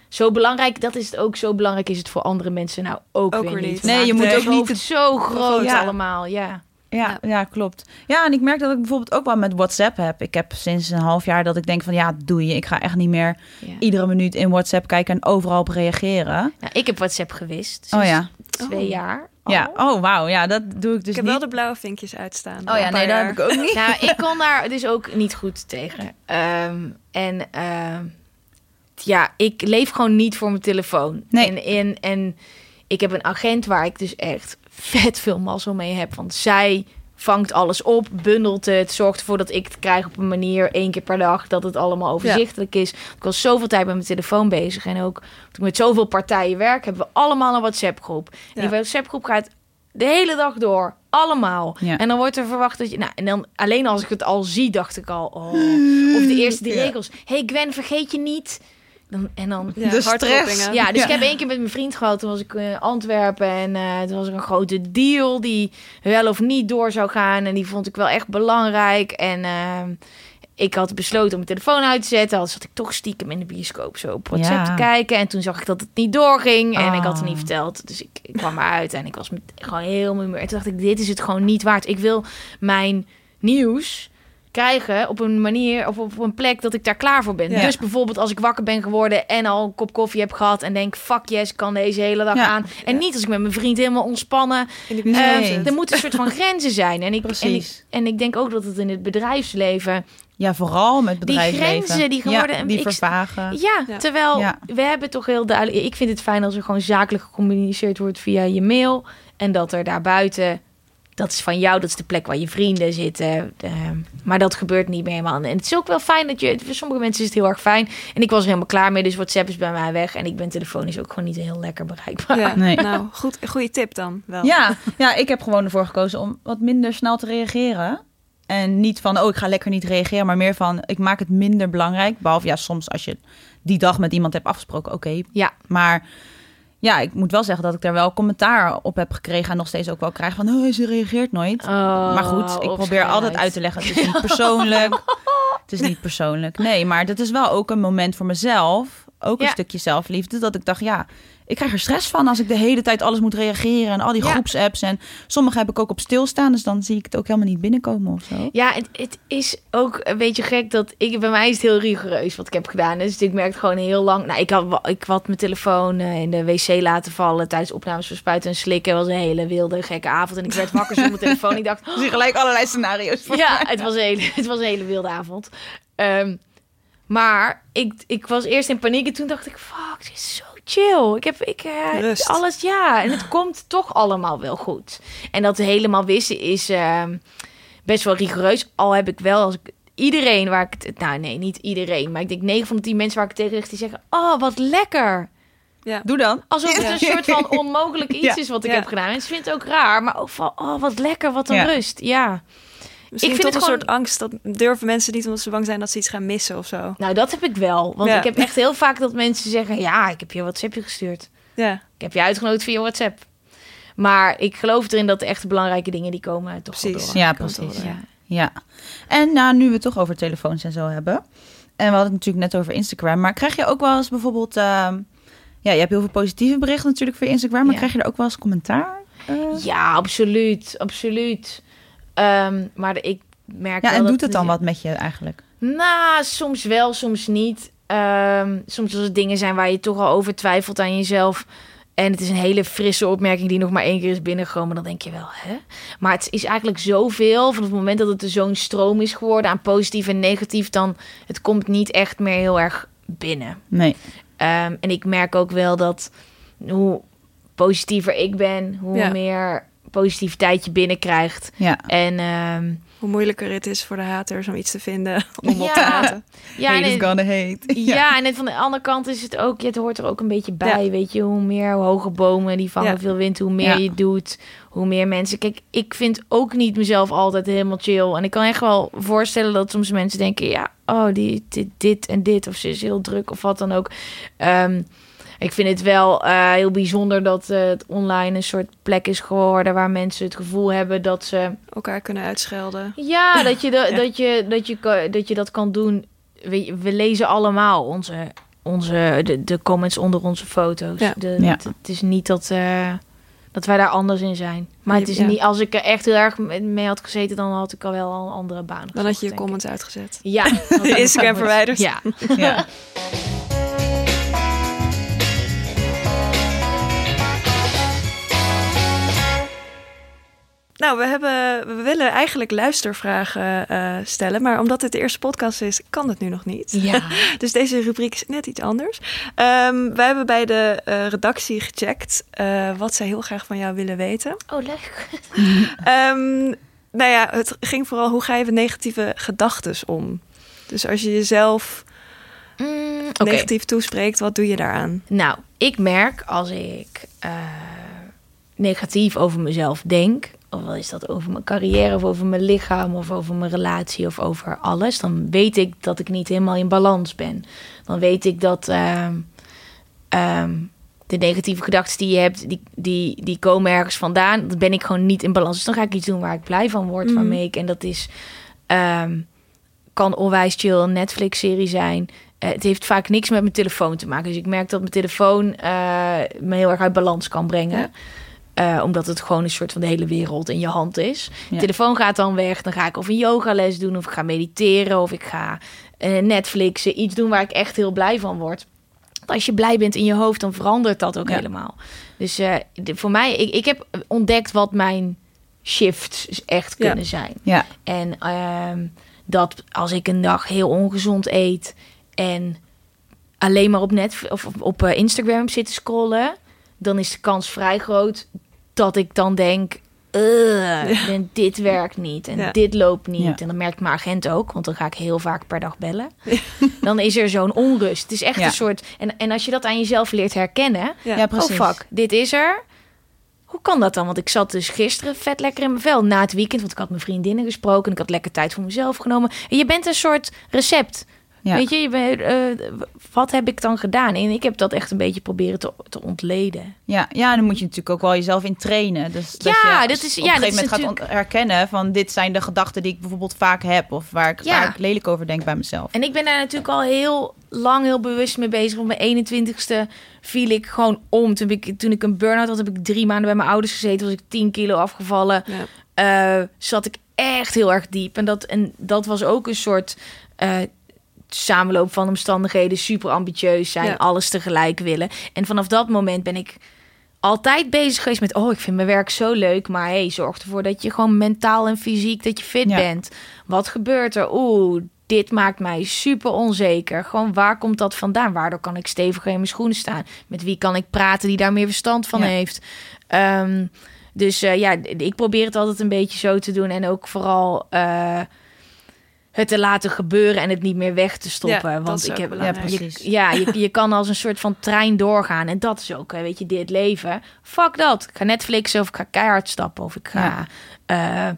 Zo belangrijk, dat is het ook. Zo belangrijk is het voor andere mensen nou ook, Ook weer weer niet. niet. Nee, je moet het ook niet hoofd zo groot ja. allemaal. Ja. Ja, ja, klopt. Ja, en ik merk dat ik bijvoorbeeld ook wel met WhatsApp heb. Ik heb sinds een half jaar dat ik denk van ja, doe je. Ik ga echt niet meer ja. iedere minuut in WhatsApp kijken en overal op reageren. Nou, ik heb WhatsApp gewist. Oh ja. Twee Oh. jaar. al. Ja, oh wauw. Ja, dat doe ik dus ik heb niet. wel de blauwe vinkjes uitstaan. Oh ja, nee, dat heb ik ook niet. Nou, ik kon daar dus ook niet goed tegen. Ehm, en ehm, ja, ik leef gewoon niet voor mijn telefoon. Nee. En, en, en ik heb een agent waar ik dus echt vet veel mazzel mee heb. Want zij vangt alles op, bundelt het, zorgt ervoor dat ik het krijg op een manier één keer per dag, dat het allemaal overzichtelijk is. Ik was zoveel tijd met mijn telefoon bezig en ook toen ik met zoveel partijen werk, hebben we allemaal een WhatsApp groep. En die WhatsApp groep gaat de hele dag door, allemaal. Ja. En dan wordt er verwacht dat je, nou, en dan alleen als ik het al zie, dacht ik al, oh. of de eerste drie Ja. regels. Hey Gwen, vergeet je niet. Dan, en dan Ja, De stress. ja, dus Ja. ik heb één keer met mijn vriend gehad. Toen was ik in Antwerpen en eh toen was er een grote deal die wel of niet door zou gaan. En die vond ik wel echt belangrijk. En eh, ik had besloten om mijn telefoon uit te zetten. Al zat ik toch stiekem in de bioscoop zo op WhatsApp Ja. te kijken. En toen zag ik dat het niet doorging. En ik had het Ah. niet verteld. Dus ik, ik kwam eruit en ik was met, gewoon heel muur. En toen dacht ik, dit is het gewoon niet waard. Ik wil mijn nieuws krijgen op een manier of op een plek dat ik daar klaar voor ben. Ja. Dus bijvoorbeeld als ik wakker ben geworden en al een kop koffie heb gehad en denk fuck yes, ik kan deze hele dag Ja. aan. En Ja. niet als ik met mijn vriend helemaal ontspannen. Eh, er moeten een soort van grenzen zijn. En ik, en, ik, Precies. en ik denk ook dat het in het bedrijfsleven. Ja, vooral met Die bedrijfsleven. grenzen die geworden- Ja, die ik- vervagen. Ja, Ja. terwijl Ja. we hebben toch heel duidelijk. Ik vind het fijn als er gewoon zakelijk gecommuniceerd wordt via je mail. En dat er daarbuiten. Dat is van jou, dat is de plek waar je vrienden zitten. Eh, maar dat gebeurt niet meer helemaal. En het is ook wel fijn dat je. Voor sommige mensen is het heel erg fijn. En ik was er helemaal klaar mee. Dus WhatsApp is bij mij weg. En ik ben telefonisch ook gewoon niet heel lekker bereikbaar. Ja, Nee. nou, goed, goede tip dan wel. Ja, ja, ik heb gewoon ervoor gekozen om wat minder snel te reageren. En niet van, oh, ik ga lekker niet reageren, maar meer van, ik maak het minder belangrijk. Behalve, ja, soms als je die dag met iemand hebt afgesproken, oké. Ja. Maar ja, ik moet wel zeggen dat ik daar wel commentaar op heb gekregen en nog steeds ook wel krijg van, oh, ze reageert nooit. Oh, maar goed, ik probeer altijd uit te leggen, het is niet persoonlijk. het is niet persoonlijk. Nee, maar dat is wel ook een moment voor mezelf, ook een stukje zelfliefde, dat ik dacht, ja, ik krijg er stress van als ik de hele tijd alles moet reageren en al die Ja. groepsapps. En sommige heb ik ook op stilstaan, dus dan zie ik het ook helemaal niet binnenkomen of zo. Ja, het, het is ook een beetje gek dat ik bij mij is het heel rigoureus wat ik heb gedaan. Dus ik merkte gewoon heel lang. Nou, ik had, ik had mijn telefoon eh, in de wc laten vallen tijdens opnames van Spuiten en Slikken. Het was een hele wilde, gekke avond. En ik werd wakker zonder telefoon. Ik dacht, zie gelijk allerlei scenario's voor ja, mij. het was, een hele, het was een hele wilde avond. Ehm, Maar ik, ik was eerst in paniek en toen dacht ik, fuck, dit is zo chill. Ik heb ik, eh, Rust. alles, ja. En het komt toch allemaal wel goed. En dat helemaal wissen is eh, best wel rigoureus. Al heb ik wel, als ik iedereen waar ik het... Nou nee, niet iedereen. Maar ik denk 9 van de 10 mensen waar ik het tegen richt, die zeggen... Oh, wat lekker. Ja. Doe dan. Alsof het Ja. een soort van onmogelijk iets Ja. is wat ik Ja. heb gedaan. En ze vindt het ook raar, maar ook van... Oh, wat lekker, wat een Ja. rust. Ja. Misschien Ik vind toch het een gewoon- soort angst. Dat durven mensen niet omdat ze bang zijn dat ze iets gaan missen of zo. Nou, dat heb ik wel. Want Ja. ik heb echt heel vaak dat mensen zeggen... Ja, ik heb je een WhatsAppje gestuurd. Ja, Ik heb je uitgenodigd via WhatsApp. Maar ik geloof erin dat de echte belangrijke dingen die komen toch Precies. door. Ja, precies. Ja. Ja. En nou, nu we het toch over telefoons en zo hebben. En we hadden het natuurlijk net over Instagram. Maar krijg je ook wel eens bijvoorbeeld... ehm, ja, je hebt heel veel positieve berichten natuurlijk via Instagram. Maar Ja. krijg je er ook wel eens commentaar? Eh, Ja, absoluut. Absoluut. Ehm, maar ik merk ja, wel en dat doet het dan wat met je eigenlijk? Nou, soms wel, soms niet. Ehm, soms als het dingen zijn waar je toch al over twijfelt aan jezelf. En het is een hele frisse opmerking die nog maar één keer is binnengekomen. Dan denk je wel, hè? Maar het is eigenlijk zoveel. Van het moment dat het er zo'n stroom is geworden aan positief en negatief. Dan het komt niet echt meer heel erg binnen. Nee. Ehm, en ik merk ook wel dat hoe positiever ik ben, hoe Ja. meer positiviteit je binnenkrijgt. Ja. En ehm, hoe moeilijker het is voor de haters om iets te vinden om op te Ja. haten. ja, en Haters het- gonna hate. Ja, en het van de andere kant is het ook, het hoort er ook een beetje bij. Ja. Weet je, hoe meer hoge bomen die vangen Ja. veel wind, hoe meer Ja. je doet, hoe meer mensen. Kijk, ik vind ook niet mezelf altijd helemaal chill. En ik kan echt wel voorstellen dat soms mensen denken: ja, oh, die, dit, dit en dit, of ze is heel druk of wat dan ook. Ehm, ik vind het wel eh, heel bijzonder dat eh, het online een soort plek is geworden waar mensen het gevoel hebben dat ze Elkaar kunnen uitschelden. ja, dat je, de, Ja. Dat, je, dat, je, dat je dat kan doen. We, we lezen allemaal onze, onze, de, de comments onder onze foto's. Ja. De, Ja. Het, het is niet dat, eh, dat wij daar anders in zijn. Maar het is Ja. niet, als ik er echt heel erg mee had gezeten, dan had ik al wel al een andere baan. Dan had je je comments uitgezet. Ja. Instagram verwijderd. Ja. Nou, we, hebben, we willen eigenlijk luistervragen eh, stellen. Maar omdat dit de eerste podcast is, kan het nu nog niet. Ja. Dus deze rubriek is net iets anders. Ehm wij hebben bij de eh, redactie gecheckt eh, wat zij heel graag van jou willen weten. Oh, leuk. Ehm, nou ja, het ging vooral hoe ga je met negatieve gedachten om? Dus als je jezelf Mm, negatief toespreekt, wat doe je daaraan? Nou, ik merk als ik negatief over mezelf denk, of wel is dat over mijn carrière, of over mijn lichaam, of over mijn relatie, of over alles, dan weet ik dat ik niet helemaal in balans ben. Dan weet ik dat ehm, ehm, de negatieve gedachten die je hebt, die, die, die komen ergens vandaan. Dan ben ik gewoon niet in balans. Dus dan ga ik iets doen waar ik blij van word, Mhm. waarmee ik, en dat is, ehm, kan onwijs chill een Netflix-serie zijn. Eh, het heeft vaak niks met mijn telefoon te maken. Dus ik merk dat mijn telefoon eh, me heel erg uit balans kan brengen. Ja. Eh, omdat het gewoon een soort van de hele wereld in je hand is. Ja. De telefoon gaat dan weg. Dan ga ik of een yogales doen, of ik ga mediteren, of ik ga eh, Netflixen. Iets doen waar ik echt heel blij van word. Want Als je blij bent in je hoofd, dan verandert dat ook Ja. helemaal. Dus eh, de- voor mij, ik, ik heb ontdekt wat mijn shifts echt Ja. kunnen zijn. Ja. En ehm, dat als ik een dag heel ongezond eet en alleen maar op, net, of op, Instagram zit te scrollen, dan is de kans vrij groot dat ik dan denk. "Ugh, en dit werkt niet en Ja. dit loopt niet. Ja. En dan merkt mijn agent ook, want dan ga ik heel vaak per dag bellen. Dan is er zo'n onrust. Het is echt Ja. een soort. En, en als je dat aan jezelf leert herkennen, Ja. Ja, precies. Oh fuck, dit is er. Hoe kan dat dan? Want ik zat dus gisteren vet lekker in mijn vel na het weekend. Want ik had mijn vriendinnen gesproken en ik had lekker tijd voor mezelf genomen. En je bent een soort recept. Ja. Weet je, je bent, eh, wat heb ik dan gedaan? En ik heb dat echt een beetje proberen te, te ontleden. Ja, ja, dan moet je natuurlijk ook wel jezelf in trainen. Dus dat Ja, je dat is- op ja, een dat gegeven is moment gaat herkennen van dit zijn de gedachten die ik bijvoorbeeld vaak heb of waar ik, Ja. waar ik lelijk over denk bij mezelf. En ik ben daar natuurlijk al heel lang heel bewust mee bezig. Op mijn 21ste viel ik gewoon om. Toen ik, toen ik een burn-out had, heb ik drie maanden bij mijn ouders gezeten. Was ik 10 kilo afgevallen. Ja. eh, zat ik echt heel erg diep. En dat, en dat was ook een soort eh, samenloop van omstandigheden. Super ambitieus zijn, Ja. alles tegelijk willen. En vanaf dat moment ben ik altijd bezig geweest met... oh, ik vind mijn werk zo leuk. Maar hey, zorg ervoor dat je gewoon mentaal en fysiek dat je fit Ja. bent. Wat gebeurt er? Oeh, dit maakt mij super onzeker. Gewoon waar komt dat vandaan? Waardoor kan ik steviger in mijn schoenen staan? Met wie kan ik praten die daar meer verstand van Ja. heeft? Ehm, dus eh, ja, ik probeer het altijd een beetje zo te doen. En ook vooral eh, het te laten gebeuren en het niet meer weg te stoppen. Ja, dat Want is ik heb belangrijk. Ja, je, precies. ja, je, je kan als een soort van trein doorgaan. En dat is ook, hè, weet je, dit leven. Fuck dat. Ik ga Netflixen of ik ga keihard stappen. Of ik ga eh,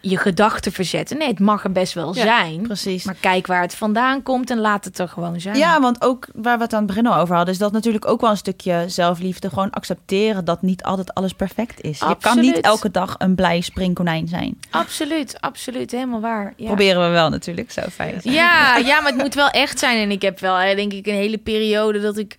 je gedachten verzetten. Nee, het mag er best wel Ja, zijn. Precies. Maar kijk waar het vandaan komt en laat het er gewoon zijn. Ja, want ook waar we het aan het begin over hadden, is dat natuurlijk ook wel een stukje zelfliefde. Gewoon accepteren dat niet altijd alles perfect is. Je kan niet elke dag een blij springkonijn zijn. Absoluut, absoluut. Helemaal waar. Ja. Proberen we wel natuurlijk, zo fijn. Ja, ja, maar het moet wel echt zijn. En ik heb wel, hè, denk ik, een hele periode dat ik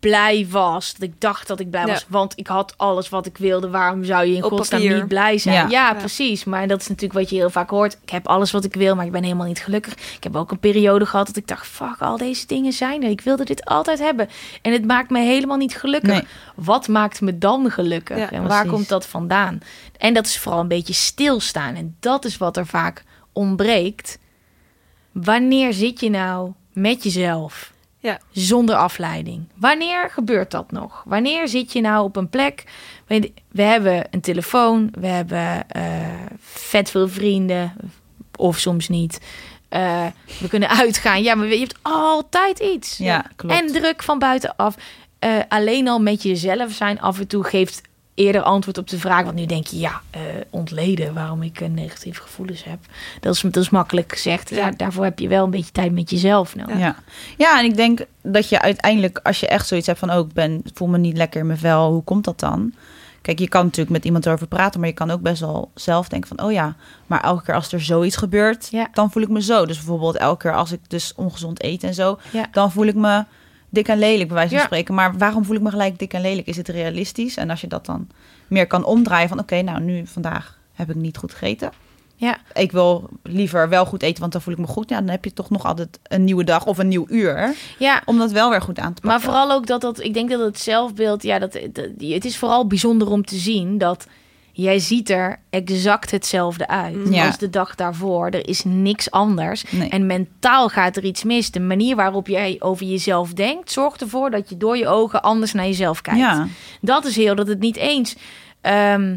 blij was. Dat ik dacht dat ik blij Ja. was. Want ik had alles wat ik wilde. Waarom zou je in Op godsnaam papier. niet blij zijn? Ja. Ja. Ja. precies. Maar dat is natuurlijk wat je heel vaak hoort. Ik heb alles wat ik wil, maar ik ben helemaal niet gelukkig. Ik heb ook een periode gehad dat ik dacht... fuck, al deze dingen zijn er. Ik wilde dit altijd hebben. En het maakt me helemaal niet gelukkig. Nee. Wat maakt me dan gelukkig? En waar precies. komt dat vandaan? En dat is vooral een beetje stilstaan. En dat is wat er vaak ontbreekt. Wanneer zit je nou met jezelf? Ja. Zonder afleiding. Wanneer gebeurt dat nog? Wanneer zit je nou op een plek? We hebben een telefoon, we hebben eh, vet veel vrienden, of soms niet. Eh, we kunnen uitgaan. Ja, maar je hebt altijd iets. Ja, klopt. En druk van buitenaf. Eh, alleen al met jezelf zijn af en toe geeft eerder antwoord op de vraag. Want nu denk je, ja, eh, ontleden waarom ik eh, negatieve gevoelens heb. Dat is, dat is makkelijk gezegd. Ja. Daarvoor heb je wel een beetje tijd met jezelf nodig. Ja. ja, en ik denk dat je uiteindelijk, als je echt zoiets hebt van, oh, ik ben, voel me niet lekker in mijn vel, hoe komt dat dan? Kijk, je kan natuurlijk met iemand erover praten, maar je kan ook best wel zelf denken van, oh ja, maar elke keer als er zoiets gebeurt, Ja. dan voel ik me zo. Dus bijvoorbeeld elke keer als ik dus ongezond eet en zo, Ja. dan voel ik me dik en lelijk, bij wijze van Ja. spreken. Maar waarom voel ik me gelijk dik en lelijk? Is het realistisch? En als je dat dan meer kan omdraaien van, oké, nou nu vandaag heb ik niet goed gegeten. Ja. Ik wil liever wel goed eten, want dan voel ik me goed. Ja, dan heb je toch nog altijd een nieuwe dag of een nieuw uur ja. om dat wel weer goed aan te pakken. Maar vooral ook dat dat, ik denk dat het zelfbeeld, ja, dat, dat het is vooral bijzonder om te zien dat jij ziet er exact hetzelfde uit Ja. als de dag daarvoor. Er is niks anders. Nee. En mentaal gaat er iets mis. De manier waarop jij over jezelf denkt, zorgt ervoor dat je door je ogen anders naar jezelf kijkt. Ja, Dat is heel dat het niet eens ehm,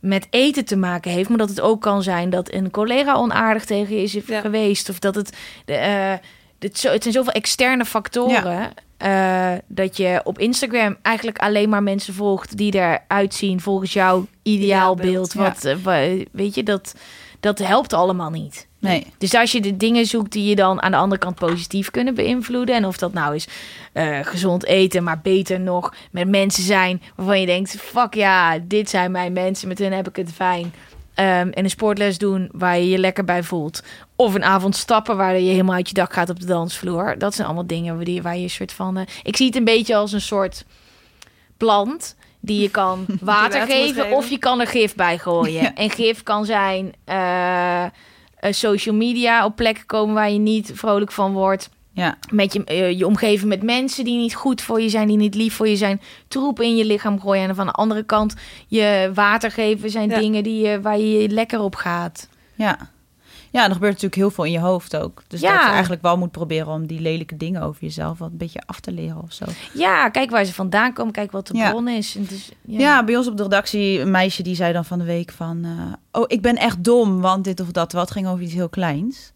met eten te maken heeft, maar dat het ook kan zijn dat een collega onaardig tegen je is Ja. geweest. Of dat het. De, eh, het, zo, het zijn zoveel externe factoren. eh, dat je op Instagram eigenlijk alleen maar mensen volgt die eruit zien volgens jouw ideaalbeeld. Ideaalbeeld, Wat, eh, weet je, dat, dat helpt allemaal niet. nee. Dus als je de dingen zoekt die je dan aan de andere kant positief kunnen beïnvloeden. En of dat nou is eh, gezond eten, maar beter nog met mensen zijn waarvan je denkt: fuck ja, dit zijn mijn mensen, met hen heb ik het fijn. Ehm, en een sportles doen waar je je lekker bij voelt. Of een avond stappen waar je helemaal uit je dak gaat op de dansvloer. Dat zijn allemaal dingen waar, die, waar je een soort van. eh, ik zie het een beetje als een soort plant die je kan water geven, geven. of je kan er gif bij gooien. Ja. En gif kan zijn eh, eh, social media op plekken komen waar je niet vrolijk van wordt. Ja, Met je, eh, je omgeven met mensen die niet goed voor je zijn, die niet lief voor je zijn. Troep in je lichaam gooien. En van de andere kant je water geven zijn Ja. dingen die, je waar je lekker op gaat. ja. Ja, er gebeurt natuurlijk heel veel in je hoofd ook. Dus Ja. dat je eigenlijk wel moet proberen om die lelijke dingen over jezelf wat een beetje af te leren of zo. Ja, kijk waar ze vandaan komen. Kijk wat de Ja. bron is. En dus, ja. Ja. bij ons op de redactie een meisje die zei dan van de week van... eh, oh, ik ben echt dom, want dit of dat. Wat ging over iets heel kleins.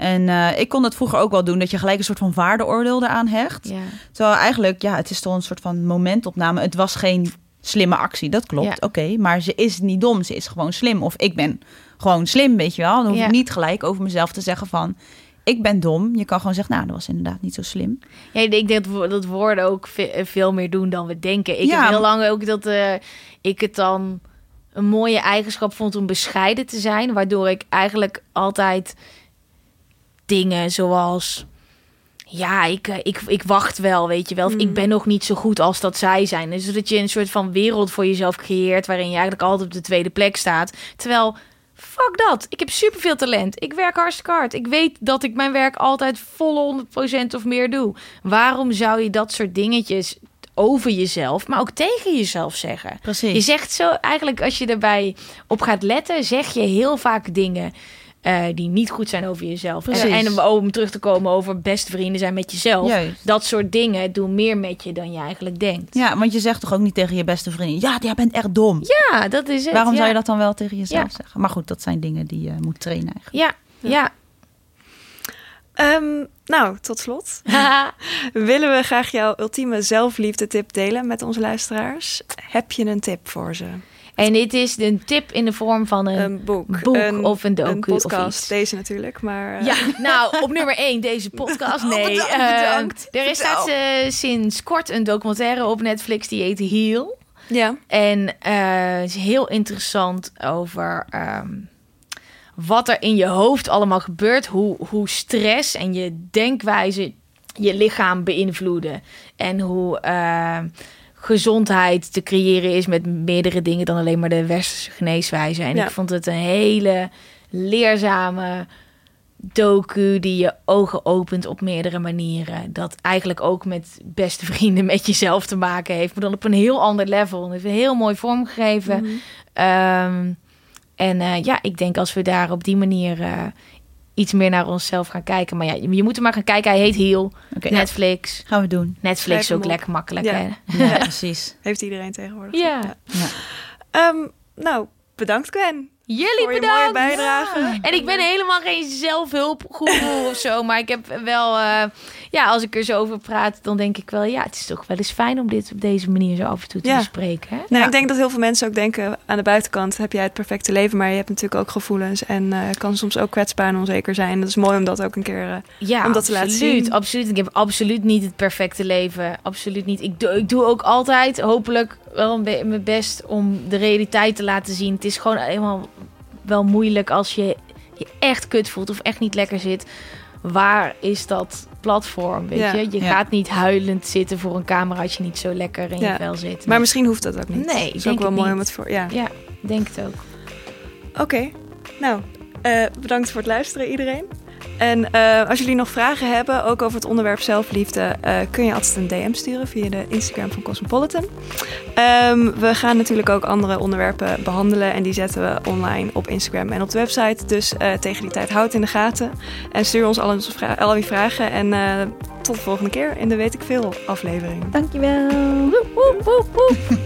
En eh, ik kon dat vroeger ook wel doen, dat je gelijk een soort van waardeoordeel eraan hecht. Ja. Terwijl eigenlijk, ja, het is toch een soort van momentopname. Het was geen slimme actie, dat klopt. Ja. Oké, maar ze is niet dom, ze is gewoon slim. Of ik ben gewoon slim, weet je wel. Dan hoef Ja. ik niet gelijk over mezelf te zeggen van... ik ben dom. Je kan gewoon zeggen, nou, dat was inderdaad niet zo slim. Ja, ik denk dat, dat woorden ook ve- veel meer doen dan we denken. Ik heb heel lang ook dat eh, ik het dan een mooie eigenschap vond om bescheiden te zijn. Waardoor ik eigenlijk altijd dingen zoals... Ja, ik, eh, ik, ik wacht wel, weet je wel. Of ik Mm. ben nog niet zo goed als dat zij zijn. Dus dat je een soort van wereld voor jezelf creëert... waarin je eigenlijk altijd op de tweede plek staat. Terwijl, fuck dat. Ik heb superveel talent. Ik werk hartstikke hard. Ik weet dat ik mijn werk altijd volle 100% of meer doe. Waarom zou je dat soort dingetjes over jezelf, maar ook tegen jezelf zeggen? Precies. Je zegt zo, eigenlijk als je erbij op gaat letten, zeg je heel vaak dingen eh, die niet goed zijn over jezelf. En, Precies. en om terug te komen over beste vrienden zijn met jezelf. Juist. Dat soort dingen doen meer met je dan je eigenlijk denkt. Ja, want je zegt toch ook niet tegen je beste vriend... Ja, jij bent echt dom. Ja, dat is het. Waarom ja. zou je dat dan wel tegen jezelf Ja. zeggen? Maar goed, dat zijn dingen die je moet trainen eigenlijk. Ja, ja. Ehm, nou, tot slot. Willen we graag jouw ultieme zelfliefde tip delen met onze luisteraars? Heb je een tip voor ze? En dit is een tip in de vorm van een... Een boek, boek een, of een docu een of podcast. iets. Deze natuurlijk, maar eh, Ja, nou, op nummer 1 deze podcast. Nee, bedankt, eh, bedankt. er is staat eh, sinds kort een documentaire op Netflix die heet Heal. ja. En is heel interessant over ehm, wat er in je hoofd allemaal gebeurt. Hoe, hoe stress en je denkwijze je lichaam beïnvloeden. En hoe gezondheid te creëren is met meerdere dingen dan alleen maar de westerse geneeswijze. En Ja. ik vond het een hele leerzame docu die je ogen opent op meerdere manieren. Dat eigenlijk ook met beste vrienden met jezelf te maken heeft, maar dan op een heel ander level. Het heeft een heel mooi vormgegeven. Mhm. Ehm, en eh, ja, ik denk als we daar op die manier eh, iets meer naar onszelf gaan kijken. Maar ja, je, je moet er maar gaan kijken. Hij heet Heel. Netflix. gaan we doen. Netflix is ook lekker makkelijk, Ja. hè? Ja, precies. Heeft iedereen tegenwoordig. Ja. Ja. Ehm, nou, bedankt Gwen Jullie voor je mooie bedankt. bijdrage. En ik ben helemaal geen zelfhulpgoeroe of zo. Maar ik heb wel... eh, ja, als ik er zo over praat, dan denk ik wel... Ja, het is toch wel eens fijn om dit op deze manier zo af en toe te Ja. bespreken, hè? Nou, Ja. ik denk dat heel veel mensen ook denken aan de buitenkant heb jij het perfecte leven, maar je hebt natuurlijk ook gevoelens en eh, kan soms ook kwetsbaar en onzeker zijn. Dat is mooi om dat ook een keer. eh, Ja, Om dat te laten absoluut, zien. Absoluut. Ik heb absoluut niet het perfecte leven. Absoluut niet. Ik doe, ik doe ook altijd, hopelijk, wel mijn best om de realiteit te laten zien. Het is gewoon helemaal wel moeilijk als je je echt kut voelt of echt niet lekker zit. Waar is dat platform? Weet Ja. je? Je Ja. gaat niet huilend zitten voor een camera als je niet zo lekker in Ja. je vel zit. maar misschien hoeft dat ook niet. Nee, is denk ook wel mooi niet. om het voor. Ja. Ja, denk het ook. Oké, nou, eh, bedankt voor het luisteren iedereen. En eh, als jullie nog vragen hebben, ook over het onderwerp zelfliefde, eh, kun je altijd een DM sturen via de Instagram van Cosmopolitan. Ehm, we gaan natuurlijk ook andere onderwerpen behandelen en die zetten we online op Instagram en op de website. Dus eh, tegen die tijd houd in de gaten en stuur ons al, onze vra- al die vragen. En tot de volgende keer in de Weet ik Veel aflevering. Dankjewel. Woep, woep, woep, woep.